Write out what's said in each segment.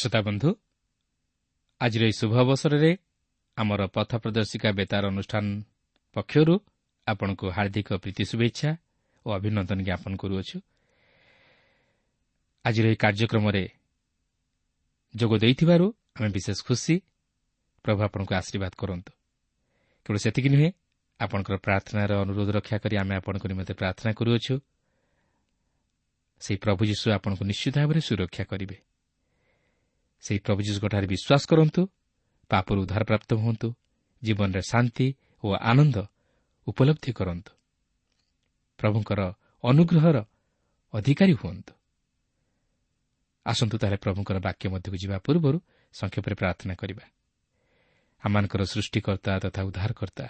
ଶ୍ରୋତା ବନ୍ଧୁ ଆଜିର ଏହି ଶୁଭ ଅବସରରେ ଆମର ପଥ ପ୍ରଦର୍ଶିକା ବେତାର ଅନୁଷ୍ଠାନ ପକ୍ଷରୁ ଆପଣଙ୍କୁ ହାର୍ଦ୍ଦିକ ପ୍ରୀତି ଶୁଭେଚ୍ଛା ଓ ଅଭିନନ୍ଦନ ଜ୍ଞାପନ କରୁଅଛୁ। ଆଜିର ଏହି କାର୍ଯ୍ୟକ୍ରମରେ ଯୋଗ ଦେଇଥିବାରୁ ଆମେ ବିଶେଷ ଖୁସି। ପ୍ରଭୁ ଆପଣଙ୍କୁ ଆଶୀର୍ବାଦ କରନ୍ତୁ। କେବଳ ସେତିକି ନୁହେଁ ଆପଣଙ୍କର ପ୍ରାର୍ଥନାର ଅନୁରୋଧ ରକ୍ଷା କରି ଆମେ ଆପଣଙ୍କ ନିମନ୍ତେ ପ୍ରାର୍ଥନା କରୁଅଛୁ। ସେହି ପ୍ରଭୁ ଯୀଶୁ ଆପଣଙ୍କୁ ନିଶ୍ଚିତ ଭାବରେ ସୁରକ୍ଷା କରିବେ। ସେହି ପ୍ରଭୁ ଯୀଶୁଙ୍କଠାରେ ବିଶ୍ୱାସ କରନ୍ତୁ ପାପରୁ ଉଦ୍ଧାରପ୍ରାପ୍ତ ହୁଅନ୍ତୁ ଜୀବନରେ ଶାନ୍ତି ଓ ଆନନ୍ଦ ଉପଲବ୍ଧି କରନ୍ତୁ। ପ୍ରଭୁଙ୍କର ଅନୁଗ୍ରହର ଅଧିକାରୀ ହୁଅନ୍ତୁ। ଆସନ୍ତୁ ତାହେଲେ ପ୍ରଭୁଙ୍କର ବାକ୍ୟ ମଧ୍ୟକୁ ଯିବା ପୂର୍ବରୁ ସଂକ୍ଷେପରେ ପ୍ରାର୍ଥନା କରିବା। ଆମମାନଙ୍କର ସୃଷ୍ଟିକର୍ତ୍ତା ତଥା ଉଦ୍ଧାରକର୍ତ୍ତା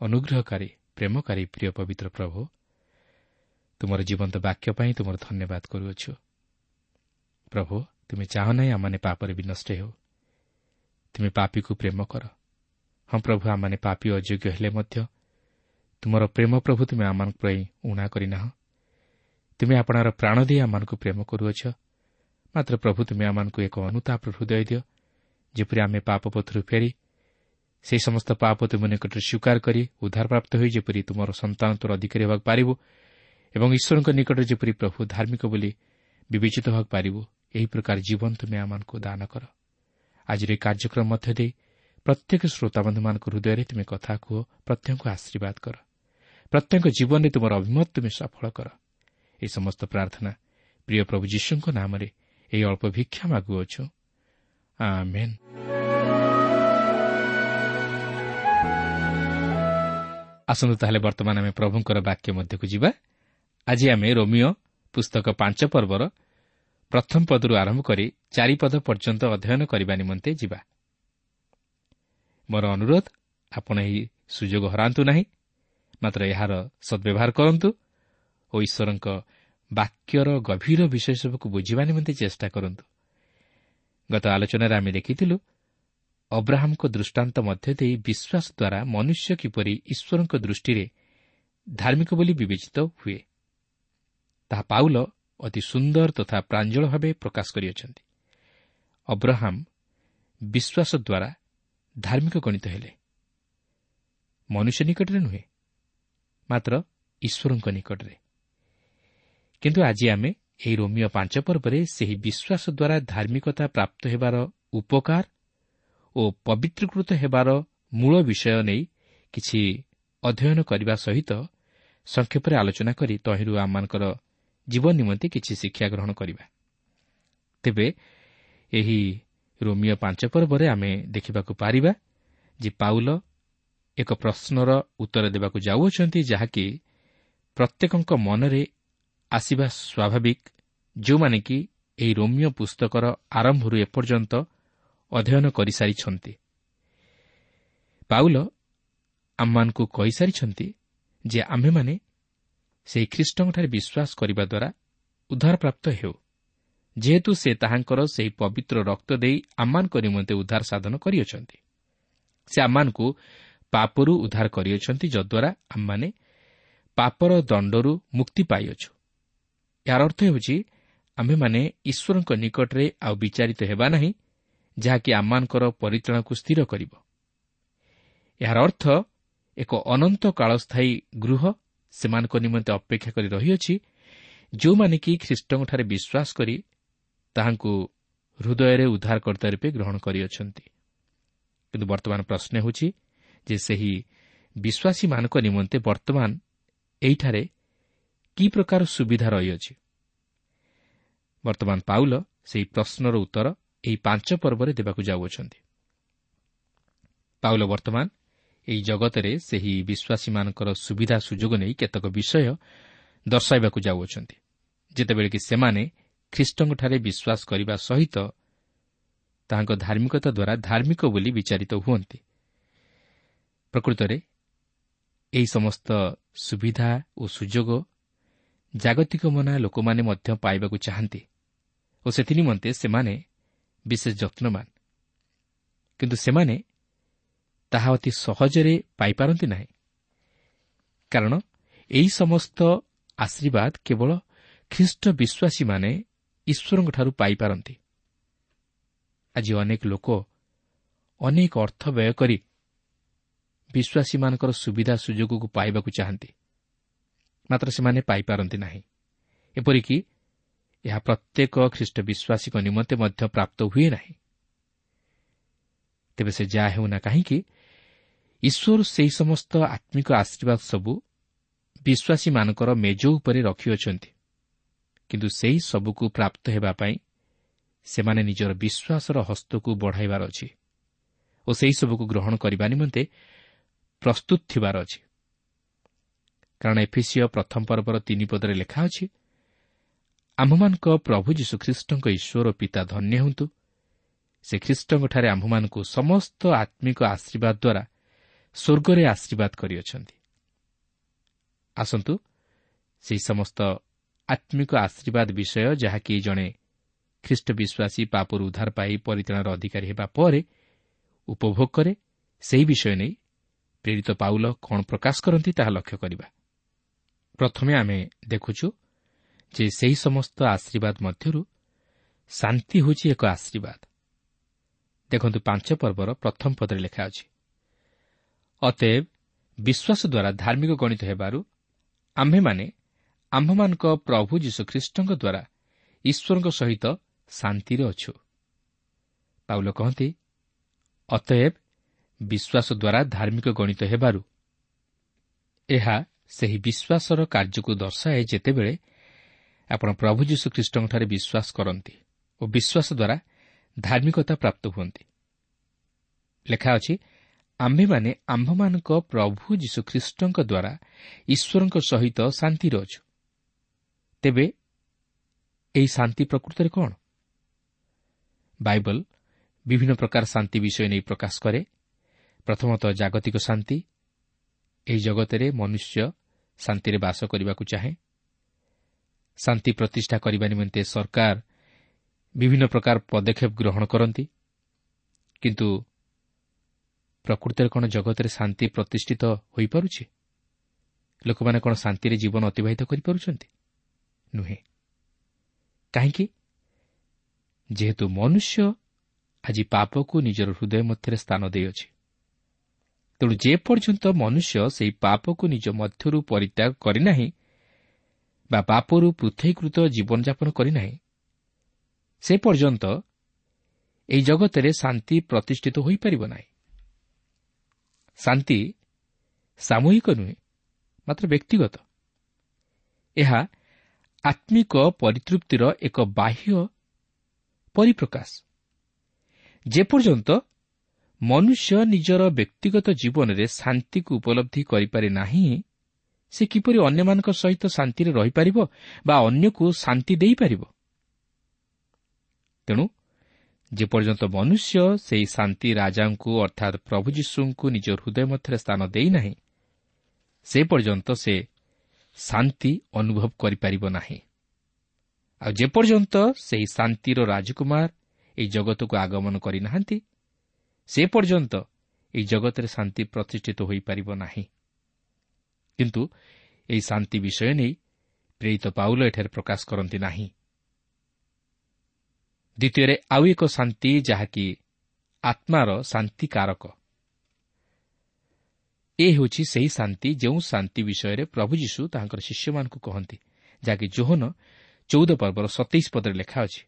ଅନୁଗ୍ରହକାରୀ ପ୍ରେମକାରୀ ପ୍ରିୟ ପବିତ୍ର ପ୍ରଭୁ ତୁମର ଜୀବନ୍ତ ବାକ୍ୟ ପାଇଁ ତୁମର ଧନ୍ୟବାଦ କରୁଅଛୁ। ପ୍ରଭୁ ତୁମେ ଚାହଁ ନାହିଁ ଆମମାନେ ପାପରେ ବିନଷ୍ଟ ହେଉ। ତୁମେ ପାପୀକୁ ପ୍ରେମ କର। ହଁ ପ୍ରଭୁ ଆମମାନେ ପାପୀ ଅଯୋଗ୍ୟ ହେଲେ ମଧ୍ୟ ତୁମର ପ୍ରେମ ପ୍ରଭୁ ତୁମେ ଆମମାନଙ୍କ ପାଇଁ ଉଣା କରିନାହଁ। ତୁମେ ଆପଣାର ପ୍ରାଣ ଦେଇ ଆମମାନଙ୍କୁ ପ୍ରେମ କରୁଅଛ। ମାତ୍ର ପ୍ରଭୁ ତୁମେ ଆମମାନଙ୍କୁ ଏକ ଅନୁତାପର ହୃଦୟ ଦିଅ। ଯେପରି ଆମେ ପାପ ପଥରୁ ଫେରି ସେହି ସମସ୍ତ ପାପ ତୁମ ନିକଟରେ ସ୍ୱୀକାର କରି ଉଦ୍ଧାରପ୍ରାପ୍ତ ହୋଇ ଯେପରି ତୁମର ସନ୍ତାନ ତୋର ଅଧିକାରୀ ହେବାକୁ ପାରିବ ଏବଂ ଈଶ୍ୱରଙ୍କ ନିକଟରେ ଯେପରି ପ୍ରଭୁ ଧାର୍ମିକ ବୋଲି ବିବେଚିତ ହେବାକୁ ପାରିବ ଏହି ପ୍ରକାର ଜୀବନ ତୁମେ ଆମମାନଙ୍କୁ ଦାନ କର। ଆଜିର ଏହି କାର୍ଯ୍ୟକ୍ରମ ମଧ୍ୟ ଦେଇ ପ୍ରତ୍ୟେକ ଶ୍ରୋତାବନ୍ଧୁମାନଙ୍କ ହୃଦୟରେ ତୁମେ କଥା କୁହ ପ୍ରତ୍ୟେକଙ୍କୁ ଆଶୀର୍ବାଦ କର। ପ୍ରତ୍ୟେକ ଜୀବନରେ ତୁମର ଅଭିମତ ତୁମେ ସଫଳ କର। ଏହି ସମସ୍ତ ପ୍ରାର୍ଥନା ପ୍ରିୟ ପ୍ରଭୁ ଯୀଶୁଙ୍କ ନାମରେ ଏହି ଅଳ୍ପ ଭିକ୍ଷା ମାଗୁଅଛୁ। ଆସନ୍ତୁ ତାହେଲେ ବର୍ତ୍ତମାନ ଆମେ ପ୍ରଭୁଙ୍କର ବାକ୍ୟ ମଧ୍ୟକୁ ଯିବା। ଆଜି ଆମେ ରୋମିଓ ପୁସ୍ତକ ପାଞ୍ଚ ପର୍ବର ପ୍ରଥମ ପଦରୁ ଆରମ୍ଭ କରି ଚାରିପଦ ପର୍ଯ୍ୟନ୍ତ ଅଧ୍ୟୟନ କରିବା ନିମନ୍ତେ ଯିବା। ମୋର ଅନୁରୋଧ ଆପଣ ଏହି ସୁଯୋଗ ହରାନ୍ତୁ ନାହିଁ ମାତ୍ର ଏହାର ସଦ୍ବ୍ୟବହାର କରନ୍ତୁ ଓ ଈଶ୍ୱରଙ୍କ ବାକ୍ୟର ଗଭୀର ବିଷୟ ସବୁକୁ ବୁଝିବା ନିମନ୍ତେ ଚେଷ୍ଟା କରନ୍ତୁ। ଗତ ଆଲୋଚନାରେ ଆମେ ଦେଖିଥିଲୁ ଅବ୍ରାହମଙ୍କ ଦୃଷ୍ଟାନ୍ତ ମଧ୍ୟ ଦେଇ ବିଶ୍ୱାସ ଦ୍ୱାରା ମନୁଷ୍ୟ କିପରି ଈଶ୍ୱରଙ୍କ ଦୃଷ୍ଟିରେ ଧାର୍ମିକ ବୋଲି ବିବେଚିତ ହୁଏ। ତାହା ପାଉଲ ଅତି ସୁନ୍ଦର ତଥା ପ୍ରାଞ୍ଜଳ ଭାବେ ପ୍ରକାଶ କରିଅଛନ୍ତି। ଅବ୍ରାହମ ବିଶ୍ୱାସ ଦ୍ୱାରା ଧାର୍ମିକ ଗଣିତ ହେଲେ। ମନୁଷ୍ୟ ନିକଟରେ ନୁହେଁ ମାତ୍ର ଈଶ୍ୱରଙ୍କ ନିକଟରେ। କିନ୍ତୁ ଆଜି ଆମେ ଏହି ରୋମିଓ ପାଞ୍ଚ ପର୍ବରେ ସେହି ବିଶ୍ୱାସ ଦ୍ୱାରା ଧାର୍ମିକତା ପ୍ରାପ୍ତ ହେବାର ଉପକାର ଓ ପବିତ୍ରକୃତ ହେବାର ମୂଳ ବିଷୟ ନେଇ କିଛି ଅଧ୍ୟୟନ କରିବା ସହିତ ସଂକ୍ଷେପରେ ଆଲୋଚନା କରି ତହିଁରୁ ଆମମାନଙ୍କର ଜୀବନ ନିମନ୍ତେ କିଛି ଶିକ୍ଷା ଗ୍ରହଣ କରିବା। ତେବେ ଏହି ରୋମିଓ ପାଞ୍ଚ ପର୍ବରେ ଆମେ ଦେଖିବାକୁ ପାରିବା ଯେ ପାଉଲ ଏକ ପ୍ରଶ୍ନର ଉତ୍ତର ଦେବାକୁ ଯାଉଅଛନ୍ତି ଯାହାକି ପ୍ରତ୍ୟେକଙ୍କ ମନରେ ଆସିବା ସ୍ୱାଭାବିକ ଯେଉଁମାନେ କି ଏହି ରୋମିଓ ପୁସ୍ତକର ଆରମ୍ଭରୁ ଏପର୍ଯ୍ୟନ୍ତ ଅଧ୍ୟୟନ କରିସାରିଛନ୍ତି। ପାଉଲ ଆମମାନଙ୍କୁ କହିସାରିଛନ୍ତି ଯେ ଆମ୍ଭେମାନେ ସେହି ଖ୍ରୀଷ୍ଟଙ୍କଠାରେ ବିଶ୍ୱାସ କରିବା ଦ୍ୱାରା ଉଦ୍ଧାରପ୍ରାପ୍ତ ହେଉ। ଯେହେତୁ ସେ ତାହାଙ୍କର ସେହି ପବିତ୍ର ରକ୍ତ ଦେଇ ଆମମାନଙ୍କ ନିମନ୍ତେ ଉଦ୍ଧାର ସାଧନ କରିଅଛନ୍ତି। ସେ ଆମମାନଙ୍କୁ ପାପରୁ ଉଦ୍ଧାର କରିଅଛନ୍ତି ଯଦ୍ୱାରା ଆମମାନେ ପାପର ଦଣ୍ଡରୁ ମୁକ୍ତି ପାଇଅଛୁ। ଏହାର ଅର୍ଥ ହେଉଛି ଆମ୍ଭେମାନେ ଈଶ୍ୱରଙ୍କ ନିକଟରେ ଆଉ ବିଚାରିତ ହେବା ନାହିଁ ଯାହାକି ଆମମାନଙ୍କର ପରିଚାଳନାକୁ ସ୍ଥିର କରିବ। ଏହାର ଅର୍ଥ ଏକ ଅନନ୍ତ କାଳସ୍ଥାୟୀ ଗୃହ ସେମାନଙ୍କ ନିମନ୍ତେ ଅପେକ୍ଷା କରି ରହିଅଛି ଯେଉଁମାନେ କି ଖ୍ରୀଷ୍ଟଙ୍କଠାରେ ବିଶ୍ୱାସ କରି ତାହାଙ୍କୁ ହୃଦୟରେ ଉଦ୍ଧାରକର୍ତ୍ତା ରୂପେ ଗ୍ରହଣ କରିଅଛନ୍ତି। କିନ୍ତୁ ବର୍ତ୍ତମାନ ପ୍ରଶ୍ନ ହେଉଛି ଯେ ସେହି ବିଶ୍ୱାସୀମାନଙ୍କ ନିମନ୍ତେ ବର୍ତ୍ତମାନ ଏହିଠାରେ କି ପ୍ରକାର ସୁବିଧା ରହିଅଛି? ବର୍ତ୍ତମାନ ପାଉଲ ସେହି ପ୍ରଶ୍ନର ଉତ୍ତର ଏହି ପାଞ୍ଚ ପର୍ବରେ ଦେବାକୁ ଯାଉଅଛନ୍ତି। ପାଉଲ ବର୍ତ୍ତମାନ ଏହି ଜଗତରେ ସେହି ବିଶ୍ୱାସୀମାନଙ୍କର ସୁବିଧା ସୁଯୋଗ ନେଇ କେତେକ ବିଷୟ ଦର୍ଶାଇବାକୁ ଯାଉଅଛନ୍ତି। ଯେତେବେଳେ କି ସେମାନେ ଖ୍ରୀଷ୍ଟଙ୍କଠାରେ ବିଶ୍ୱାସ କରିବା ସହିତ ତାହାଙ୍କ ଧାର୍ମିକତା ଦ୍ୱାରା ଧାର୍ମିକ ବୋଲି ବିଚାରିତ ହୁଅନ୍ତି। ପ୍ରକୃତରେ ଏହି ସମସ୍ତ ସୁବିଧା ଓ ସୁଯୋଗ ଜାଗତିକ ମନା ଲୋକମାନେ ମଧ୍ୟ ପାଇବାକୁ ଚାହାନ୍ତି ଓ ସେଥିନିମନ୍ତେ ସେମାନେ ବିଶେଷ ଯତ୍ନବାନ। କିନ୍ତୁ ସେମାନେ ତାହା ଅତି ସହଜରେ ପାଇପାରନ୍ତି ନାହିଁ। କାରଣ ଏହି ସମସ୍ତ ଆଶୀର୍ବାଦ କେବଳ ଖ୍ରୀଷ୍ଟ ବିଶ୍ୱାସୀମାନେ ଈଶ୍ୱରଙ୍କଠାରୁ ପାଇପାରନ୍ତି। ଆଜି ଅନେକ ଲୋକ ଅନେକ ଅର୍ଥ ବ୍ୟୟ କରି ବିଶ୍ୱାସୀମାନଙ୍କର ସୁବିଧା ସୁଯୋଗକୁ ପାଇବାକୁ ଚାହାନ୍ତି। ମାତ୍ର ସେମାନେ ପାଇପାରନ୍ତି ନାହିଁ। ଏପରିକି ଏହା ପ୍ରତ୍ୟେକ ଖ୍ରୀଷ୍ଟ ବିଶ୍ୱାସୀଙ୍କ ନିମନ୍ତେ ମଧ୍ୟ ପ୍ରାପ୍ତ ହୁଏ ନାହିଁ। ତେବେ ସେ ଯାହା ହେଉନା କାହିଁକି ଈଶ୍ୱର ସେହି ସମସ୍ତ ଆତ୍ମିକ ଆଶୀର୍ବାଦ ସବୁ ବିଶ୍ୱାସୀମାନଙ୍କର ମେଜ ଉପରେ ରଖିଅଛନ୍ତି। କିନ୍ତୁ ସେହି ସବୁକୁ ପ୍ରାପ୍ତ ହେବା ପାଇଁ ସେମାନେ ନିଜର ବିଶ୍ୱାସର ହସ୍ତକୁ ବଢ଼ାଇବାର ଅଛି ଓ ସେହିସବୁକୁ ଗ୍ରହଣ କରିବା ନିମନ୍ତେ ପ୍ରସ୍ତୁତ ଥିବାର ଅଛି। କାରଣ ଏଫିସିଓ ପ୍ରଥମ ପର୍ବର ତିନି ପଦରେ ଲେଖା ଅଛି ଆମ୍ଭମାନଙ୍କ ପ୍ରଭୁ ଯୀଶୁଖ୍ରୀଷ୍ଟଙ୍କ ଈଶ୍ୱର ପିତା ଧନ୍ୟ ହୁଅନ୍ତୁ। ସେ ଖ୍ରୀଷ୍ଟଙ୍କଠାରେ ଆମ୍ଭମାନଙ୍କୁ ସମସ୍ତ ଆତ୍ମିକ ଆଶୀର୍ବାଦ ଦ୍ୱାରା ସ୍ୱର୍ଗରେ ଆଶୀର୍ବାଦ କରିଅଛନ୍ତି। ଆସନ୍ତୁ ସେହି ସମସ୍ତ ଆତ୍ମିକ ଆଶୀର୍ବାଦ ବିଷୟ ଯାହାକି ଜଣେ ଖ୍ରୀଷ୍ଟ ବିଶ୍ୱାସୀ ପାପରୁ ଉଦ୍ଧାର ପାଇ ପରିତ୍ରାଣର ଅଧିକାରୀ ହେବା ପରେ ଉପଭୋଗ କରେ ସେହି ବିଷୟ ନେଇ ପ୍ରେରିତ ପାଉଲ କ'ଣ ପ୍ରକାଶ କରନ୍ତି ତାହା ଲକ୍ଷ୍ୟ କରିବା। ପ୍ରଥମେ ଆମେ ଦେଖୁଛୁ ଯେ ସେହି ସମସ୍ତ ଆଶୀର୍ବାଦ ମଧ୍ୟରୁ ଶାନ୍ତି ହେଉଛି ଏକ ଆଶୀର୍ବାଦ। ଦେଖନ୍ତୁ ପାଞ୍ଚ ପର୍ବର ପ୍ରଥମ ପଦରେ ଲେଖା ଅଛି। ଅତଏବ ବିଶ୍ୱାସ ଦ୍ୱାରା ଧାର୍ମିକ ଗଣିତ ହେବାରୁ ଆମ୍ଭେମାନେ ଆମ୍ଭମାନଙ୍କ ପ୍ରଭୁ ଯୀଶୁଖ୍ରୀଷ୍ଟଙ୍କ ଦ୍ୱାରା ଈଶ୍ୱରଙ୍କ ସହିତ ଶାନ୍ତିରେ ଅଛୁ। ପାଉଲ କହନ୍ତି ଅତଏବ ବିଶ୍ୱାସ ଦ୍ୱାରା ଧାର୍ମିକ ଗଣିତ ହେବାରୁ ଏହା ସେହି ବିଶ୍ୱାସର କାର୍ଯ୍ୟକୁ ଦର୍ଶାଏ ଯେତେବେଳେ ଆପଣ ପ୍ରଭୁ ଯୀଶୁଖ୍ରୀଷ୍ଟଙ୍କଠାରେ ବିଶ୍ୱାସ କରନ୍ତି ଓ ବିଶ୍ୱାସ ଦ୍ୱାରା ଧାର୍ମିକତା ପ୍ରାପ୍ତ ହୁଅନ୍ତି। ଲେଖା ଅଛି ଆମ୍ଭେମାନେ ଆମ୍ଭମାନଙ୍କ ପ୍ରଭୁ ଯୀଶୁଖ୍ରୀଷ୍ଟଙ୍କ ଦ୍ୱାରା ଈଶ୍ୱରଙ୍କ ସହିତ ଶାନ୍ତିରେ ଅଛୁ। ତେବେ ଏହି ଶାନ୍ତି ପ୍ରକୃତରେ କ'ଣ? ବାଇବଲ ବିଭିନ୍ନ ପ୍ରକାର ଶାନ୍ତି ବିଷୟ ନେଇ ପ୍ରକାଶ କରେ। ପ୍ରଥମତଃ ଜାଗତିକ ଶାନ୍ତି ଏହି ଜଗତରେ ମନୁଷ୍ୟ ଶାନ୍ତିରେ ବାସ କରିବାକୁ ଚାହେଁ। ଶାନ୍ତି ପ୍ରତିଷ୍ଠା କରିବା ନିମନ୍ତେ ସରକାର ବିଭିନ୍ନ ପ୍ରକାର ପଦକ୍ଷେପ ଗ୍ରହଣ କରନ୍ତି। କିନ୍ତୁ ପ୍ରକୃତରେ କ'ଣ ଜଗତରେ ଶାନ୍ତି ପ୍ରତିଷ୍ଠିତ ହୋଇପାରୁଛି? ଲୋକମାନେ କ'ଣ ଶାନ୍ତିରେ ଜୀବନ ଅତିବାହିତ କରିପାରୁଛନ୍ତି? ନୁହେଁ। କାହିଁକି? ଯେହେତୁ ମନୁଷ୍ୟ ଆଜି ପାପକୁ ନିଜର ହୃଦୟ ମଧ୍ୟରେ ସ୍ଥାନ ଦେଇଅଛି। ତେଣୁ ଯେପର୍ଯ୍ୟନ୍ତ ମନୁଷ୍ୟ ସେହି ପାପକୁ ନିଜ ମଧ୍ୟରୁ ପରିତ୍ୟାଗ କରିନାହିଁ ବା ପାପରୁ ପୃଥକୀକୃତ ଜୀବନଯାପନ କରିନାହିଁ ସେ ପର୍ଯ୍ୟନ୍ତ ଏହି ଜଗତରେ ଶାନ୍ତି ପ୍ରତିଷ୍ଠିତ ହୋଇପାରିବ ନାହିଁ। ଶାନ୍ତି ସାମୂହିକ ନୁହେଁ ମାତ୍ର ବ୍ୟକ୍ତିଗତ। ଏହା ଆତ୍ମିକ ପରିତୃପ୍ତିର ଏକ ବାହ୍ୟ ପରିପ୍ରକାଶ। ଯେପର୍ଯ୍ୟନ୍ତ ମନୁଷ୍ୟ ନିଜର ବ୍ୟକ୍ତିଗତ ଜୀବନରେ ଶାନ୍ତିକୁ ଉପଲବ୍ଧି କରିପାରେ ନାହିଁ ସେ କିପରି ଅନ୍ୟମାନଙ୍କ ସହିତ ଶାନ୍ତିରେ ରହିପାରିବ ବା ଅନ୍ୟକୁ ଶାନ୍ତି ଦେଇପାରିବ? ତେଣୁ ଯେପର୍ଯ୍ୟନ୍ତ ମନୁଷ୍ୟ ସେହି ଶାନ୍ତି ରାଜାଙ୍କୁ ଅର୍ଥାତ୍ ପ୍ରଭୁ ଯୀଶୁଙ୍କୁ ନିଜ ହୃଦୟ ମଧ୍ୟରେ ସ୍ଥାନ ଦେଇନାହିଁ ସେ ପର୍ଯ୍ୟନ୍ତ ସେ ଶାନ୍ତି ଅନୁଭବ କରିପାରିବ ନାହିଁ ଆଉ ଯେପର୍ଯ୍ୟନ୍ତ ସେହି ଶାନ୍ତିର ରାଜକୁମାର ଏହି ଜଗତକୁ ଆଗମନ କରିନାହାନ୍ତି ସେ ପର୍ଯ୍ୟନ୍ତ ଏହି ଜଗତରେ ଶାନ୍ତି ପ୍ରତିଷ୍ଠିତ ହୋଇପାରିବ ନାହିଁ କିନ୍ତୁ ଏହି ଶାନ୍ତି ବିଷୟ ନେଇ ପ୍ରେରିତ ପାଉଲ ଏଠାରେ ପ୍ରକାଶ କରନ୍ତି ନାହିଁ ଦ୍ୱିତୀୟରେ ଆଉ ଏକ ଶାନ୍ତି ଯାହାକି ଆତ୍ମାର ଶାନ୍ତିକାରକ। ଏ ହେଉଛି ସେହି ଶାନ୍ତି ଯେଉଁ ଶାନ୍ତି ବିଷୟରେ ପ୍ରଭୁ ଯୀଶୁ ତାହାଙ୍କର ଶିଷ୍ୟମାନଙ୍କୁ କହନ୍ତି ଯାହାକି ଜୋହନ ଚଉଦ ପର୍ବର ସତେଇଶ ପଦରେ ଲେଖା ଅଛି।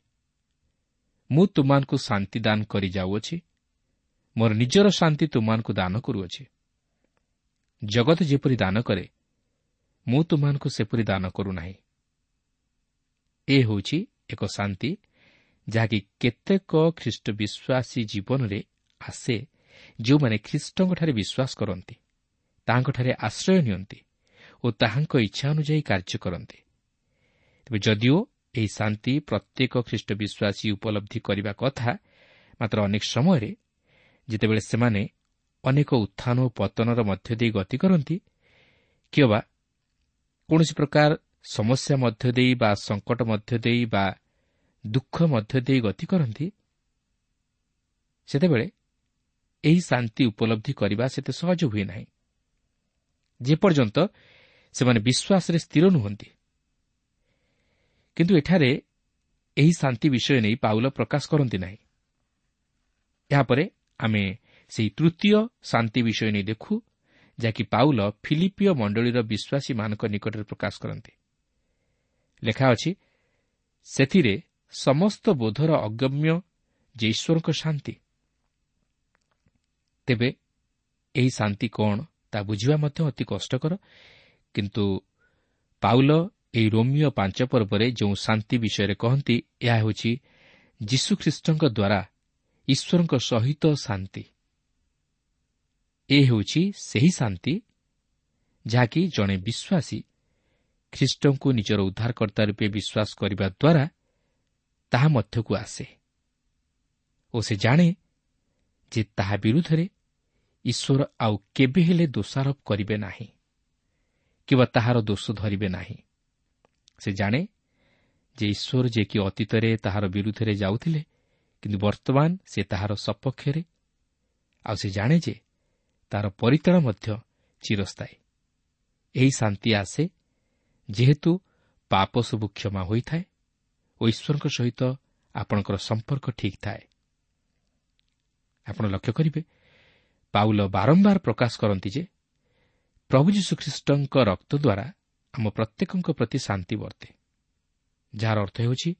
ମୁଁ ତୁମାନଙ୍କୁ ଶାନ୍ତି ଦାନ କରି ଯାଉଅଛି ମୋର ନିଜର ଶାନ୍ତି ତୁମାନଙ୍କୁ ଦାନ କରୁଅଛି। ଜଗତ ଯେପରି ଦାନ କରେ ମୁଁ ତୁମାନଙ୍କୁ ସେପରି ଦାନ କରୁନାହିଁ। ଏ ହେଉଛି ଏକ ଶାନ୍ତି ଯାହାକି କେତେକ ଖ୍ରୀଷ୍ଟ ବିଶ୍ୱାସୀ ଜୀବନରେ ଆସେ ଯେଉଁମାନେ ଖ୍ରୀଷ୍ଟଙ୍କଠାରେ ବିଶ୍ୱାସ କରନ୍ତି ତାହାଙ୍କଠାରେ ଆଶ୍ରୟ ନିଅନ୍ତି ଓ ତାହାଙ୍କ ଇଚ୍ଛା ଅନୁଯାୟୀ କାର୍ଯ୍ୟ କରନ୍ତି। ତେବେ ଯଦିଓ ଏହି ଶାନ୍ତି ପ୍ରତ୍ୟେକ ଖ୍ରୀଷ୍ଟ ବିଶ୍ୱାସୀ ଉପଲବ୍ଧି କରିବା କଥା ମାତ୍ର ଅନେକ ସମୟରେ ଯେତେବେଳେ ସେମାନେ ଅନେକ ଉତ୍ଥାନ ଓ ପତନର ମଧ୍ୟ ଦେଇ ଗତି କରନ୍ତି କିମ୍ବା କୌଣସି ପ୍ରକାର ସମସ୍ୟା ମଧ୍ୟ ଦେଇ ବା ସଙ୍କଟ ମଧ୍ୟ ଦେଇ ବା ଦୁଃଖ ମଧ୍ୟ ଦେଇ ଗତି କରନ୍ତି। ସେତେବେଳେ ଏହି ଶାନ୍ତି ଉପଲବ୍ଧି କରିବା ସେତେ ସହଜ ହୁଏ ନାହିଁ। ଯେପର୍ଯ୍ୟନ୍ତ ସେମାନେ ବିଶ୍ୱାସରେ ସ୍ଥିର ନୁହନ୍ତି। କିନ୍ତୁ ଏଠାରେ ଏହି ଶାନ୍ତି ବିଷୟ ନେଇ ପାଉଲ ପ୍ରକାଶ କରନ୍ତି ନାହିଁ। ଏହାପରେ ଆମେ ସେହି ତୃତୀୟ ଶାନ୍ତି ବିଷୟ ନେଇ ଦେଖୁ ଯାହାକି ପାଉଲ ଫିଲିପିଓ ମଣ୍ଡଳୀର ବିଶ୍ୱାସୀମାନଙ୍କ ନିକଟରେ ପ୍ରକାଶ କରନ୍ତି। ଲେଖା ଅଛି ସେଥିରେ ସମସ୍ତ ବୋଧର ଅଗମ୍ୟ ଯେ ଈଶ୍ୱରଙ୍କ ଶାନ୍ତି। ତେବେ ଏହି ଶାନ୍ତି କ'ଣ ତାହା ବୁଝିବା ମଧ୍ୟ ଅତି କଷ୍ଟକର କିନ୍ତୁ ପାଉଲ ଏହି ରୋମିଓ ପାଞ୍ଚ ପର୍ବରେ ଯେଉଁ ଶାନ୍ତି ବିଷୟରେ କହନ୍ତି ଏହା ହେଉଛି ଯୀଶୁଖ୍ରୀଷ୍ଟଙ୍କ ଦ୍ୱାରା ଈଶ୍ୱରଙ୍କ ସହିତ ଶାନ୍ତି। ଏ ହେଉଛି ସେହି ଶାନ୍ତି ଯାହାକି ଜଣେ ବିଶ୍ୱାସୀ ଖ୍ରୀଷ୍ଟଙ୍କୁ ନିଜର ଉଦ୍ଧାରକର୍ତ୍ତା ରୂପେ ବିଶ୍ୱାସ କରିବା ଦ୍ୱାରା ତାହା ମଧ୍ୟକୁ ଆସେ ଓ ସେ ଜାଣେ ଯେ ତାହା ବିରୁଦ୍ଧରେ ଈଶ୍ୱର ଆଉ କେବେ ହେଲେ ଦୋଷାରୋପ କରିବେ ନାହିଁ କିମ୍ବା ତାହାର ଦୋଷ ଧରିବେ ନାହିଁ। ସେ ଜାଣେ ଯେ ଈଶ୍ୱର ଯେ କି ଅତୀତରେ ତାହାର ବିରୁଦ୍ଧରେ ଯାଉଥିଲେ କିନ୍ତୁ ବର୍ତ୍ତମାନ ସେ ତାହାର ସପକ୍ଷରେ ଆଉ ସେ ଜାଣେ ଯେ ତାହାର ପରିତାଣ ମଧ୍ୟ ଚିରସ୍ଥାୟୀ। ଏହି ଶାନ୍ତି ଆସେ ଯେହେତୁ ପାପ ସବୁ କ୍ଷମା ହୋଇଥାଏ ଓ ଈଶ୍ୱରଙ୍କ ସହିତ ଆପଣଙ୍କର ସମ୍ପର୍କ ଠିକ୍ ଥାଏ। ଆପଣ ଲକ୍ଷ୍ୟ କରିବେ ପାଉଲ ବାରମ୍ବାର ପ୍ରକାଶ କରନ୍ତି ଯେ ପ୍ରଭୁ ଯୀଶୁଖ୍ରୀଷ୍ଟଙ୍କ ରକ୍ତ ଦ୍ୱାରା ଆମ ପ୍ରତ୍ୟେକଙ୍କ ପ୍ରତି ଶାନ୍ତି ବର୍ତ୍ତେ ଯାହାର ଅର୍ଥ ହେଉଛି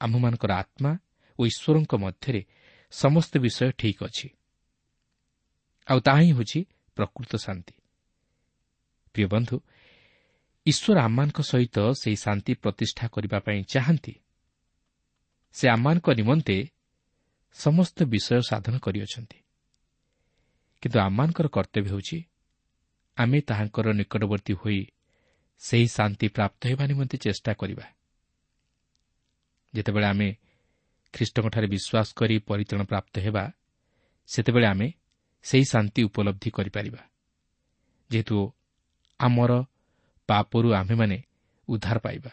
ଆମ୍ଭମାନଙ୍କର ଆତ୍ମା ଓ ଈଶ୍ୱରଙ୍କ ମଧ୍ୟରେ ସମସ୍ତ ବିଷୟ ଠିକ୍ ଅଛି। ଆଉ ତାହା ହିଁ ହେଉଛି ପ୍ରକୃତ ଶାନ୍ତି। ପ୍ରିୟ ବନ୍ଧୁ ଈଶ୍ୱର ଆମମାନଙ୍କ ସହିତ ସେହି ଶାନ୍ତି ପ୍ରତିଷ୍ଠା କରିବା ପାଇଁ ଚାହାନ୍ତି। ସେ ଆମମାନଙ୍କ ନିମନ୍ତେ ସମସ୍ତ ବିଷୟ ସାଧନ କରିଅଛନ୍ତି। କିନ୍ତୁ ଆମମାନଙ୍କର କର୍ତ୍ତବ୍ୟ ହେଉଛି ଆମେ ତାହାଙ୍କର ନିକଟବର୍ତ୍ତୀ ହୋଇ ସେହି ଶାନ୍ତି ପ୍ରାପ୍ତ ହେବା ନିମନ୍ତେ ଚେଷ୍ଟା କରିବା। ଯେତେବେଳେ ଆମେ ଖ୍ରୀଷ୍ଟଙ୍କଠାରେ ବିଶ୍ୱାସ କରି ପରିତ୍ରାଣ ପ୍ରାପ୍ତ ହେବା ସେତେବେଳେ ଆମେ ସେହି ଶାନ୍ତି ଉପଲବ୍ଧି କରିପାରିବା। ଯେହେତୁ ଆମର ପାପରୁ ଆମ୍ଭେମାନେ ଉଦ୍ଧାର ପାଇବା।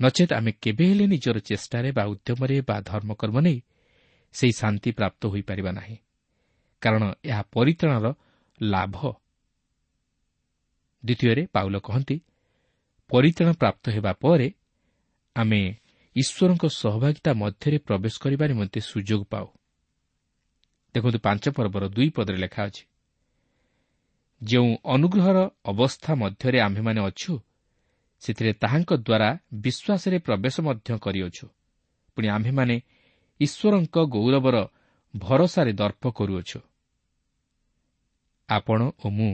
ନଚେତ୍ ଆମେ କେବେ ହେଲେ ନିଜର ଚେଷ୍ଟାରେ ବା ଉଦ୍ୟମରେ ବା ଧର୍ମକର୍ମ ନେଇ ସେହି ଶାନ୍ତି ପ୍ରାପ୍ତ ହୋଇପାରିବା ନାହିଁ। କାରଣ ଏହା ପରିତ୍ରାଣର ଲାଭ। ଦ୍ୱିତୀୟରେ ପାଉଲ କହନ୍ତି ପରିତ୍ରାଣ ପ୍ରାପ୍ତ ହେବା ପରେ ଆମେ ଈଶ୍ୱରଙ୍କ ସହଭାଗିତା ମଧ୍ୟରେ ପ୍ରବେଶ କରିବା ନିମନ୍ତେ ସୁଯୋଗ ପାଉ। ଦେଖନ୍ତୁ ପାଞ୍ଚ ପର୍ବର ଦୁଇ ପଦରେ ଲେଖା ଅଛି ଯେଉଁ ଅନୁଗ୍ରହର ଅବସ୍ଥା ମଧ୍ୟରେ ଆମ୍ଭେମାନେ ଅଛୁ ସେଥିରେ ତାହାଙ୍କ ଦ୍ୱାରା ବିଶ୍ୱାସରେ ପ୍ରବେଶ ମଧ୍ୟ କରିଅଛୁ। ପୁଣି ଆମ୍ଭେମାନେ ଈଶ୍ୱରଙ୍କ ଗୌରବର ଭରସାରେ ଦର୍ପ କରୁଅଛୁ। ଆପଣ ଓ ମୁଁ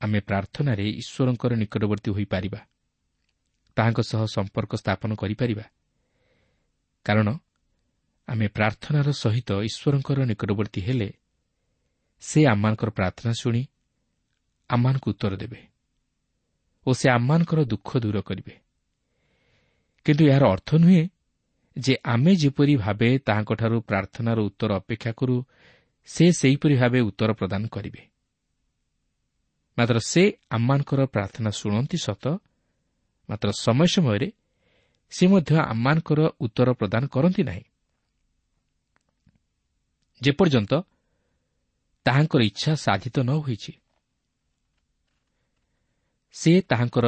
ଆମେ ପ୍ରାର୍ଥନାରେ ଈଶ୍ୱରଙ୍କର ନିକଟବର୍ତ୍ତୀ ହୋଇପାରିବା ତାହାଙ୍କ ସହ ସମ୍ପର୍କ ସ୍ଥାପନ କରିପାରିବା। କାରଣ ଆମେ ପ୍ରାର୍ଥନାର ସହିତ ଈଶ୍ୱରଙ୍କର ନିକଟବର୍ତ୍ତୀ ହେଲେ ସେ ଆମମାନଙ୍କର ପ୍ରାର୍ଥନା ଶୁଣି ଆମମାନଙ୍କୁ ଉତ୍ତର ଦେବେ ଓ ସେ ଆମମାନଙ୍କର ଦୁଃଖ ଦୂର କରିବେ। କିନ୍ତୁ ଏହାର ଅର୍ଥ ନୁହେଁ ଯେ ଆମେ ଯେପରି ଭାବେ ତାହାଙ୍କଠାରୁ ପ୍ରାର୍ଥନାର ଉତ୍ତର ଅପେକ୍ଷା କରୁ ସେ ସେହିପରି ଭାବେ ଉତ୍ତର ପ୍ରଦାନ କରିବେ। ମାତ୍ର ସେ ଆମମାନଙ୍କର ପ୍ରାର୍ଥନା ଶୁଣନ୍ତି ସତ ମାତ୍ର ସମୟ ସମୟରେ ସେ ମଧ୍ୟ ଆମମାନଙ୍କର ଉତ୍ତର ପ୍ରଦାନ କରନ୍ତି ନାହିଁ। ଯେପର୍ଯ୍ୟନ୍ତ ତାହାଙ୍କର ଇଚ୍ଛା ସାଧିତ ନ ହୋଇଛି। ସେ ତାହାଙ୍କର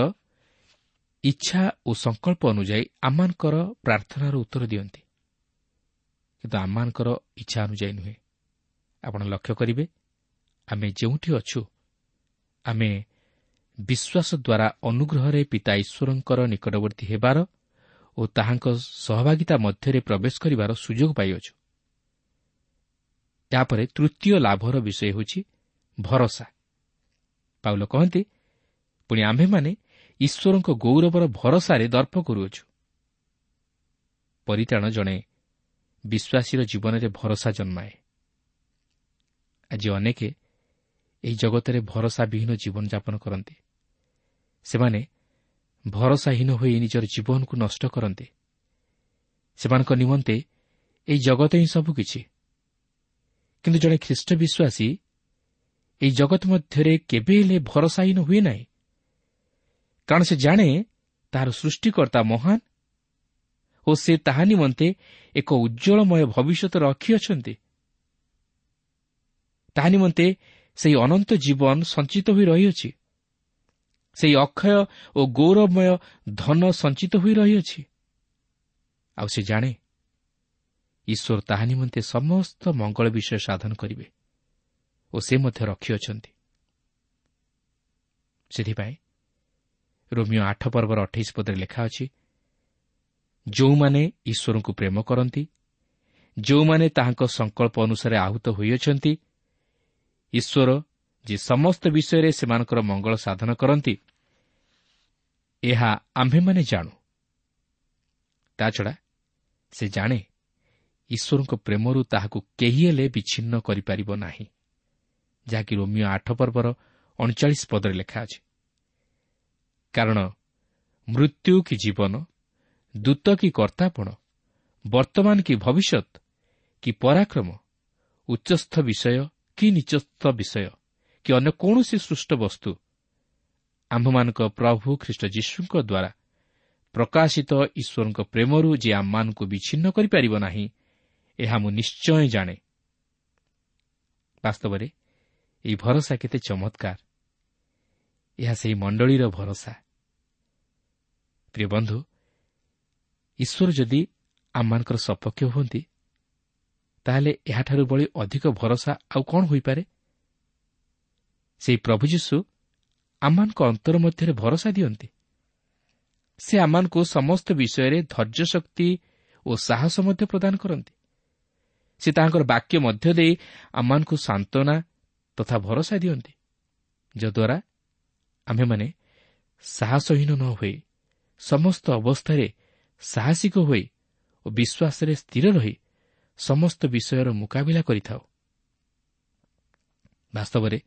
ଇଚ୍ଛା ଓ ସଂକଳ୍ପ ଅନୁଯାୟୀ ଆମମାନଙ୍କର ପ୍ରାର୍ଥନାର ଉତ୍ତର ଦିଅନ୍ତି। କିନ୍ତୁ ଆମମାନଙ୍କର ଇଚ୍ଛା ଅନୁଯାୟୀ ନୁହେଁ। ଆପଣ ଲକ୍ଷ୍ୟ କରିବେ ଆମେ ଯେଉଁଠି ଅଛୁ ଆମେ ବିଶ୍ୱାସ ଦ୍ୱାରା ଅନୁଗ୍ରହରେ ପିତା ଈଶ୍ୱରଙ୍କର ନିକଟବର୍ତ୍ତୀ ହେବାର ଓ ତାହାଙ୍କ ସହଭାଗିତା ମଧ୍ୟରେ ପ୍ରବେଶ କରିବାର ସୁଯୋଗ ପାଇଅଛୁ। ଏହାପରେ ତୃତୀୟ ଲାଭର ବିଷୟ ହେଉଛି ଭରସା। ପାଉଲ କହନ୍ତି ପୁଣି ଆମ୍ଭେମାନେ ଈଶ୍ୱରଙ୍କ ଗୌରବର ଭରସାରେ ଦର୍ପ କରୁଅଛୁ। ପରିତାଣ ଜଣେ ବିଶ୍ୱାସୀର ଜୀବନରେ ଭରସା ଜନ୍ମାଏ। ଆଜି ଅନେକ ଏହି ଜଗତରେ ଭରସାବିହୀନ ଜୀବନଯାପନ କରନ୍ତି। ସେମାନେ ଭରସାହୀନ ହୋଇ ନିଜର ଜୀବନକୁ ନଷ୍ଟ କରନ୍ତି। ସେମାନଙ୍କ ନିମନ୍ତେ ଏହି ଜଗତ ହିଁ ସବୁକିଛି କିନ୍ତୁ ଜଣେ ଖ୍ରୀଷ୍ଟ ବିଶ୍ୱାସୀ ଏହି ଜଗତ ମଧ୍ୟରେ କେବେ ହେଲେ ଭରସାହୀନ ହୁଏ ନାହିଁ କାରଣ ସେ ଜାଣେ ତାହାର ସୃଷ୍ଟିକର୍ତ୍ତା ମହାନ ଓ ସେ ତାହା ନିମନ୍ତେ ଏକ ଉଜ୍ଜଳମୟ ଭବିଷ୍ୟତ ରଖିଅଛନ୍ତି ତାହା ନିମନ୍ତେ ସେହି ଅନନ୍ତ ଜୀବନ ସଞ୍ଚିତ ହୋଇ ରହିଅଛି ସେହି ଅକ୍ଷୟ ଓ ଗୌରବମୟ ଧନ ସଞ୍ଚିତ ହୋଇ ରହିଅଛି ଆଉ ସେ ଜାଣେ ଈଶ୍ୱର ତାହା ନିମନ୍ତେ ସମସ୍ତ ମଙ୍ଗଳ ବିଷୟ ସାଧନ କରିବେ ଓ ସେ ମଧ୍ୟ ରଖିଅଛନ୍ତି ସେଥିପାଇଁ ରୋମିଓ ଆଠ ପର୍ବର ଅଠେଇଶ ପଦରେ ଲେଖା ଅଛି ଯେଉଁମାନେ ଈଶ୍ୱରଙ୍କୁ ପ୍ରେମ କରନ୍ତି ଯେଉଁମାନେ ତାହାଙ୍କ ସଂକଳ୍ପ ଅନୁସାରେ ଆହୁତ ହୋଇଅଛନ୍ତି ଈଶ୍ୱର ଯେ ସମସ୍ତ ବିଷୟରେ ସେମାନଙ୍କର ମଙ୍ଗଳ ସାଧନ କରନ୍ତି ଏହା ଆମ୍ଭେମାନେ ଜାଣୁ। ତାଛଡ଼ା ସେ ଜାଣେ ଈଶ୍ୱରଙ୍କ ପ୍ରେମରୁ ତାହାକୁ କେହି ହେଲେ ବିଚ୍ଛିନ୍ନ କରିପାରିବ ନାହିଁ। ଯାହାକି ରୋମିଓ ଆଠ ପର୍ବର ଅଣଚାଳିଶ ପଦରେ ଲେଖା ଅଛି। କାରଣ ମୃତ୍ୟୁ କି ଜୀବନ ଦୂତ କି କର୍ତ୍ତାପଣ ବର୍ତ୍ତମାନ କି ଭବିଷ୍ୟତ କି ପରାକ୍ରମ ଉଚ୍ଚସ୍ଥ ବିଷୟ କି ନିଚସ୍ଥ ବିଷୟ କି ଅନ୍ୟ କୌଣସି ସୃଷ୍ଟ ବସ୍ତୁ ଆମ୍ଭମାନଙ୍କ ପ୍ରଭୁ ଖ୍ରୀଷ୍ଟ ଯୀଶୁଙ୍କ ଦ୍ୱାରା ପ୍ରକାଶିତ ଈଶ୍ୱରଙ୍କ ପ୍ରେମରୁ ଯେ ଆମମାନଙ୍କୁ ବିଚ୍ଛିନ୍ନ କରିପାରିବ ନାହିଁ ଏହା ମୁଁ ନିଶ୍ଚୟ ଜାଣେ। ବାସ୍ତବରେ ଏହି ଭରସା କେତେ ଚମତ୍କାର। ଏହା ସେହି ମଣ୍ଡଳୀର ଭରସା। ପ୍ରିୟ ବନ୍ଧୁ ଈଶ୍ୱର ଯଦି ଆମମାନଙ୍କର ସପକ୍ଷ ହୁଅନ୍ତି ତାହେଲେ ଏହାଠାରୁ ବଳି ଅଧିକ ଭରସା ଆଉ କ'ଣ ହୋଇପାରେ? ସେହି ପ୍ରଭୁ ଯୀଶୁ ଆମମାନଙ୍କ ଅନ୍ତର ମଧ୍ୟରେ ଭରସା ଦିଅନ୍ତି। ସେ ଆମମାନଙ୍କୁ ସମସ୍ତ ବିଷୟରେ ଧୈର୍ଯ୍ୟ ଶକ୍ତି ଓ ସାହସ ମଧ୍ୟ ପ୍ରଦାନ କରନ୍ତି। ସେ ତାହାଙ୍କର ବାକ୍ୟ ମଧ୍ୟ ଦେଇ ଆମମାନଙ୍କୁ ସାନ୍ତ୍ୱନା ତଥା ଭରସା ଦିଅନ୍ତି ଯଦ୍ୱାରା ଆମ୍ଭେମାନେ ସାହସହୀନ ନ ହୋଇ ସମସ୍ତ ଅବସ୍ଥାରେ ସାହସିକ ହୋଇ ଓ ବିଶ୍ୱାସରେ ସ୍ଥିର ରହି ସମସ୍ତ ବିଷୟର ମୁକାବିଲା କରିଥାଉ। ବାସ୍ତବରେ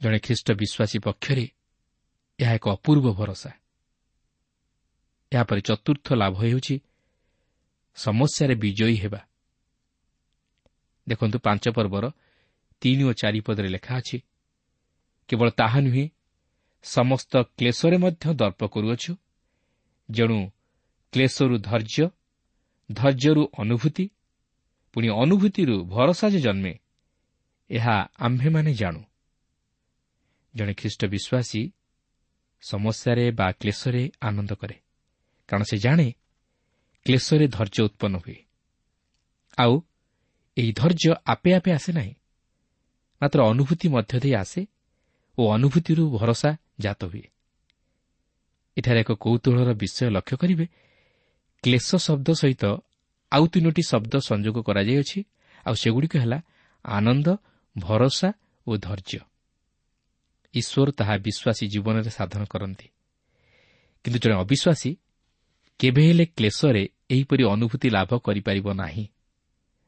ଜଣେ ଖ୍ରୀଷ୍ଟ ବିଶ୍ୱାସୀ ପକ୍ଷରେ ଏହା ଏକ ଅପୂର୍ବ ଭରସା। ଏହାପରେ ଚତୁର୍ଥ ଲାଭ ହେଉଛି ସମସ୍ୟାରେ ବିଜୟୀ ହେବା। ଦେଖନ୍ତୁ ପାଞ୍ଚ ପର୍ବର ତିନି ଓ ଚାରିପଦରେ ଲେଖା ଅଛି କେବଳ ତାହା ନୁହେଁ ସମସ୍ତ କ୍ଲେଶରେ ମଧ୍ୟ ଦର୍ପ କରୁଅଛୁ। ଯେଣୁ କ୍ଲେଶରୁ ଧୈର୍ଯ୍ୟ ଧୈର୍ଯ୍ୟରୁ ଅନୁଭୂତି ପୁଣି ଅନୁଭୂତିରୁ ଭରସା ଯେ ଜନ୍ମେ ଏହା ଆମ୍ଭେମାନେ ଜାଣୁ। ଜଣେ ଖ୍ରୀଷ୍ଟ ବିଶ୍ୱାସୀ ସମସ୍ୟାରେ ବା କ୍ଲେଶରେ ଆନନ୍ଦ କରେ କାରଣ ସେ ଜାଣେ କ୍ଲେଶରେ ଧୈର୍ଯ୍ୟ ଉତ୍ପନ୍ନ ହୁଏ। ଆଉ ଏହି ଧୈର୍ଯ୍ୟ ଆପେ ଆପେ ଆସେ ନାହିଁ। ମାତ୍ର ଅନୁଭୂତି ମଧ୍ୟ ଦେଇ ଆସେ ଓ ଅନୁଭୂତିରୁ ଭରସା ଜାତ ହୁଏ। ଏଠାରେ ଏକ କୌତୁହଳର ବିଷୟ ଲକ୍ଷ୍ୟ କରିବେ। କ୍ଲେଶ ଶବ୍ଦ ସହିତ ଆଉ ତିନୋଟି ଶବ୍ଦ ସଂଯୋଗ କରାଯାଇଅଛି। ଆଉ ସେଗୁଡ଼ିକ ହେଲା ଆନନ୍ଦ ଭରସା ଓ ଧୈର୍ଯ୍ୟ। ଈଶ୍ୱର ତାହା ବିଶ୍ୱାସୀ ଜୀବନରେ ସାଧନ କରନ୍ତି। କିନ୍ତୁ ଜଣେ ଅବିଶ୍ୱାସୀ କେବେ ହେଲେ କ୍ଲେଶରେ ଏହିପରି ଅନୁଭୂତି ଲାଭ କରିପାରିବ ନାହିଁ।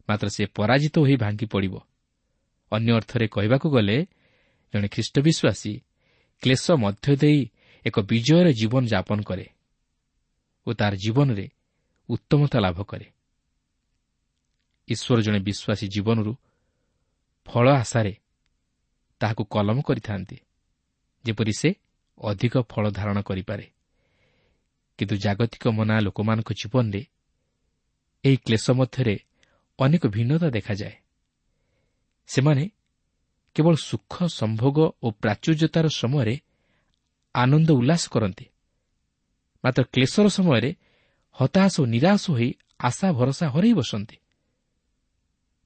ମାତ୍ର ସେ ପରାଜିତ ହୋଇ ଭାଙ୍ଗି ପଡ଼ିବ। ଅନ୍ୟ ଅର୍ଥରେ କହିବାକୁ ଗଲେ ଜଣେ ଖ୍ରୀଷ୍ଟ ବିଶ୍ୱାସୀ କ୍ଲେଶ ମଧ୍ୟ ଦେଇ ଏକ ବିଜୟର ଜୀବନ ଯାପନ କରେ ଓ ତାର ଜୀବନରେ ଉତ୍ତମତା ଲାଭ କରେ। ଈଶ୍ୱର ଜଣେ ବିଶ୍ୱାସୀ ଜୀବନରୁ ଫଳ ଆଶାରେ ତାହାକୁ କଲମ କରିଥାନ୍ତି ଯେପରି ସେ ଅଧିକ ଫଳ ଧାରଣ କରିପାରେ। କିନ୍ତୁ ଜାଗତିକ ମନା ଲୋକମାନଙ୍କ ଜୀବନରେ ଏହି କ୍ଲେଶ ମଧ୍ୟରେ ଅନେକ ଭିନ୍ନତା ଦେଖାଯାଏ ସେମାନେ କେବଳ ସୁଖ ସମ୍ଭୋଗ ଓ ପ୍ରାଚୁର୍ଯ୍ୟତାର ସମୟରେ ଆନନ୍ଦ ଉଲ୍ଲାସ କରନ୍ତି। ମାତ୍ର କ୍ଲେଶର ସମୟରେ ହତାଶ ଓ ନିରାଶ ହୋଇ ଆଶା ଭରସା ହରାଇ ବସନ୍ତି।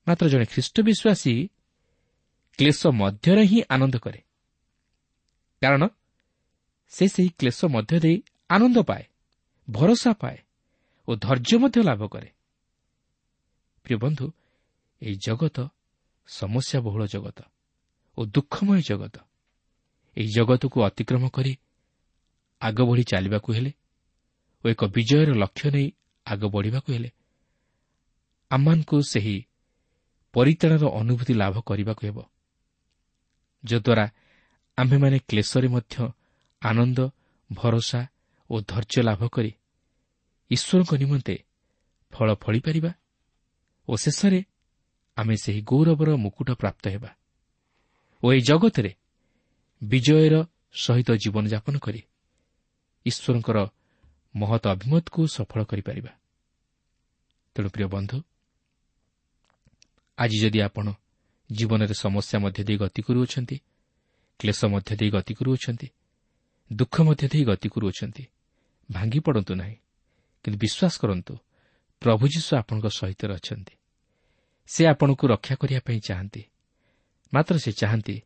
ମାତ୍ର ଜଣେ ଖ୍ରୀଷ୍ଟ ବିଶ୍ୱାସୀ କ୍ଲେଶ ମଧ୍ୟରେ ହିଁ ଆନନ୍ଦ କରେ। କାରଣ ସେ ସେହି କ୍ଲେଶ ମଧ୍ୟ ଦେଇ ଆନନ୍ଦ ପାଏ ଭରସା ପାଏ ଓ ଧୈର୍ଯ୍ୟ ମଧ୍ୟ ଲାଭ କରେ। ପ୍ରିୟ ବନ୍ଧୁ ଏହି ଜଗତ ସମସ୍ୟାବହୁଳ ଜଗତ ଓ ଦୁଃଖମୟ ଜଗତ। ଏହି ଜଗତକୁ ଅତିକ୍ରମ କରି ଆଗ ବଢ଼ି ଚାଲିବାକୁ ହେଲେ ଓ ଏକ ବିଜୟର ଲକ୍ଷ୍ୟ ନେଇ ଆଗ ବଢ଼ିବାକୁ ହେଲେ ଆମମାନଙ୍କୁ ସେହି ପରିତ୍ରାଣର ଅନୁଭୂତି ଲାଭ କରିବାକୁ ହେବ ଯଦ୍ୱାରା ଆମ୍ଭେମାନେ କ୍ଲେଶରେ ମଧ୍ୟ ଆନନ୍ଦ ଭରସା ଓ ଧୈର୍ଯ୍ୟ ଲାଭ କରି ଈଶ୍ୱରଙ୍କ ନିମନ୍ତେ ଫଳ ଫଳିପାରିବା ଓ ଶେଷରେ ଆମେ ସେହି ଗୌରବର ମୁକୁଟ ପ୍ରାପ୍ତ ହେବା ଓ ଏହି ଜଗତରେ ବିଜୟର ସହିତ ଜୀବନଯାପନ କରି ଈଶ୍ୱରଙ୍କର ମହତ ଅଭିମତକୁ ସଫଳ କରିପାରିବା। ତେଣୁ ପ୍ରିୟ ବନ୍ଧୁ ଆଜି ଯଦି ଆପଣ ଜୀବନରେ ସମସ୍ୟା ମଧ୍ୟ ଦେଇ ଗତି କରୁଅଛନ୍ତି କ୍ଲେଶ ମଧ୍ୟ ଦେଇ ଗତି କରୁଅଛନ୍ତି ଦୁଃଖ ମଧ୍ୟ ଦେଇ ଗତି କରୁଅଛନ୍ତି ଭାଙ୍ଗି ପଡ଼ନ୍ତୁ ନାହିଁ କିନ୍ତୁ ବିଶ୍ୱାସ କରନ୍ତୁ ପ୍ରଭୁ ଯୀଶୁ ଆପଣଙ୍କ ସହିତ ଅଛନ୍ତି। ସେ ଆପଣଙ୍କୁ ରକ୍ଷା କରିବା ପାଇଁ ଚାହାନ୍ତି। ମାତ୍ର ସେ ଚାହାନ୍ତି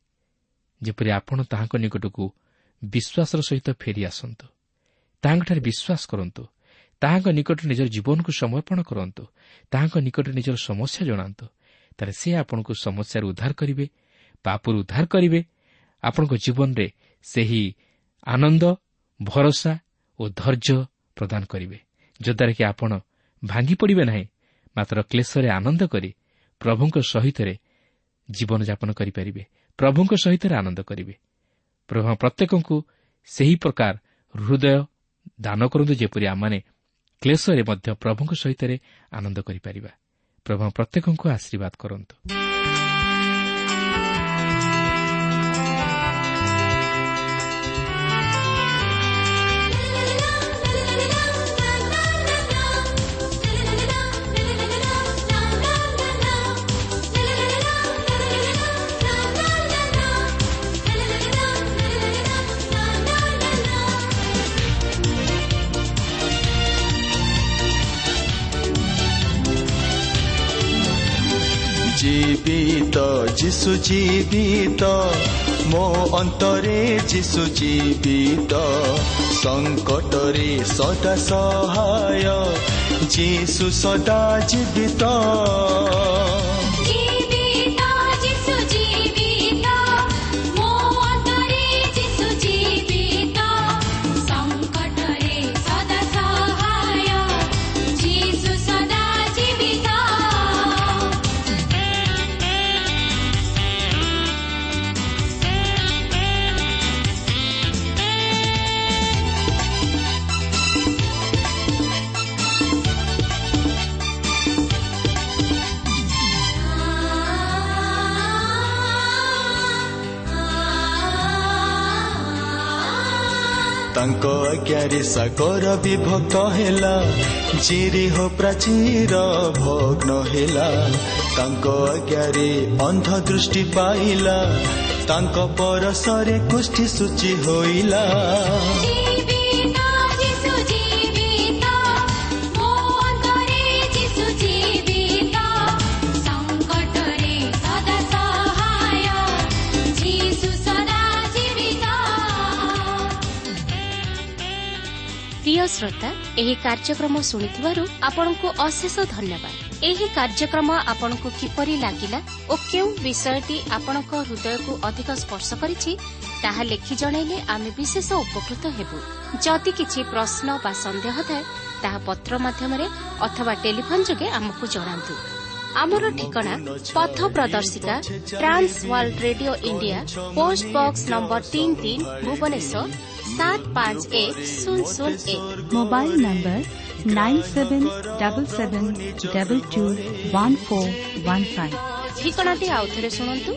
ଯେପରି ଆପଣ ତାହାଙ୍କ ନିକଟକୁ ବିଶ୍ୱାସର ସହିତ ଫେରି ଆସନ୍ତୁ। ତାହାଙ୍କଠାରେ ବିଶ୍ୱାସ କରନ୍ତୁ। ତାହାଙ୍କ ନିକଟରେ ନିଜର ଜୀବନକୁ ସମର୍ପଣ କରନ୍ତୁ। ତାହାଙ୍କ ନିକଟରେ ନିଜର ସମସ୍ୟା ଜଣାନ୍ତୁ। ତାହେଲେ ସେ ଆପଣଙ୍କୁ ସମସ୍ୟାରୁ ଉଦ୍ଧାର କରିବେ ପାପରୁ ଉଦ୍ଧାର କରିବେ। ଆପଣଙ୍କ ଜୀବନରେ ସେହି ଆନନ୍ଦ ଭରସା ଓ ଧୈର୍ଯ୍ୟ ପ୍ରଦାନ କରିବେ ଯଦ୍ୱାରା କି ଆପଣ ଭାଙ୍ଗି ପଡ଼ିବେ ନାହିଁ ମାତ୍ର କ୍ଲେଶରେ ଆନନ୍ଦ କରି ପ୍ରଭୁଙ୍କ ସହିତରେ ଜୀବନଯାପନ କରିପାରିବେ ପ୍ରଭୁଙ୍କ ସହିତରେ ଆନନ୍ଦ କରିବେ। ପ୍ରଭୁ ପ୍ରତ୍ୟେକଙ୍କୁ ସେହି ପ୍ରକାର ହୃଦୟ ଦାନ କରନ୍ତୁ ଯେପରି ଆମମାନେ କ୍ଲେଶରେ ମଧ୍ୟ ପ୍ରଭୁଙ୍କ ସହିତରେ ଆନନ୍ଦ କରିପାରିବା। ପ୍ରଭୁ ପ୍ରତ୍ୟେକଙ୍କୁ ଆଶୀର୍ବାଦ କରନ୍ତୁ। ଜୀବିତ ଯିଶୁ ଜୀବିତ ମୋ ଅନ୍ତରେ ଯିଶୁ ଜୀବିତ। ସଙ୍କଟରେ ସଦା ସହାୟ ଯିଶୁ ସଦା ଜୀବିତ। ତାଙ୍କ ଆଜ୍ଞାରେ ସାଗର ବିଭକ୍ତ ହେଲା ଚିରିହ ପ୍ରାଚୀର ଭଗ୍ନ ହେଲା ତାଙ୍କ ଆଜ୍ଞାରେ ଅନ୍ଧ ଦୃଷ୍ଟି ପାଇଲା ତାଙ୍କ ପରସରେ କୁଷ୍ଠି ସୂଚି ହୋଇଲା প্রিয় শ্রোতা এই কার্যক্রম শুণিবার আপনার অশেষ ধন্যবাদ এই কার্যক্রম আপনার কিপর লাগিলা ও কেউ বিষয়টি আপনার হৃদয়ক অধিক স্পর্শ করেছে তাহা লেখি জনাইলে আমি বিশেষ উপকৃত হব যদি কিছু প্রশ্ন বা সন্দেহ থাকে তাহা পত্র মাধ্যমে অথবা টেলিফোন যোগে আমাকে জনা ଆମର ଠିକଣା ପଥ ପ୍ରଦର୍ଶିକା trans world radio India post box number ତିନି ତିନି ଭୁବନେଶ୍ୱର ସାତ ପାଞ୍ଚ ଏକ ଶୂନ ଶୂନ ଏକ। Mobile number nine seven double seven double two one four one five ଠିକଣାଟି ଆଉଥରେ ଶୁଣନ୍ତୁ।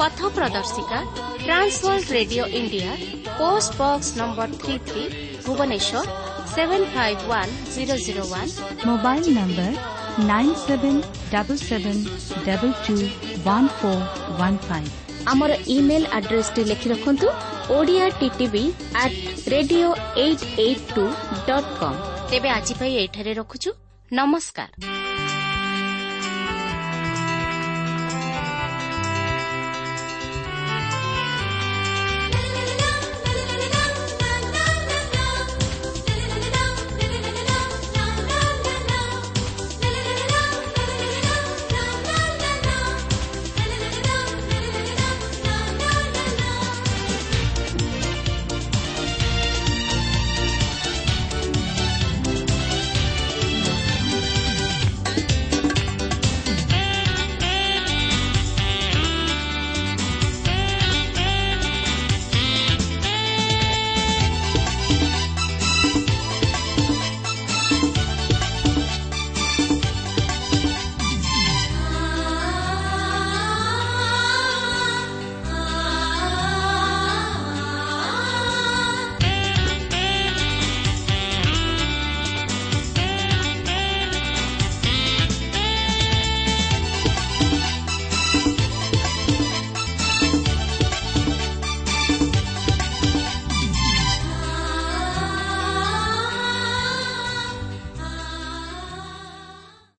ପଥ ପ୍ରଦର୍ଶିକା trans world radio India post box number three three Bhubaneswar seven five one zero zero one mobile number আমার ইমেল আড্রেসটি লিখে রাখুন Odia TV at radio eight eight two dot com তেবে আজ এইঠারে রখুছু নমস্কার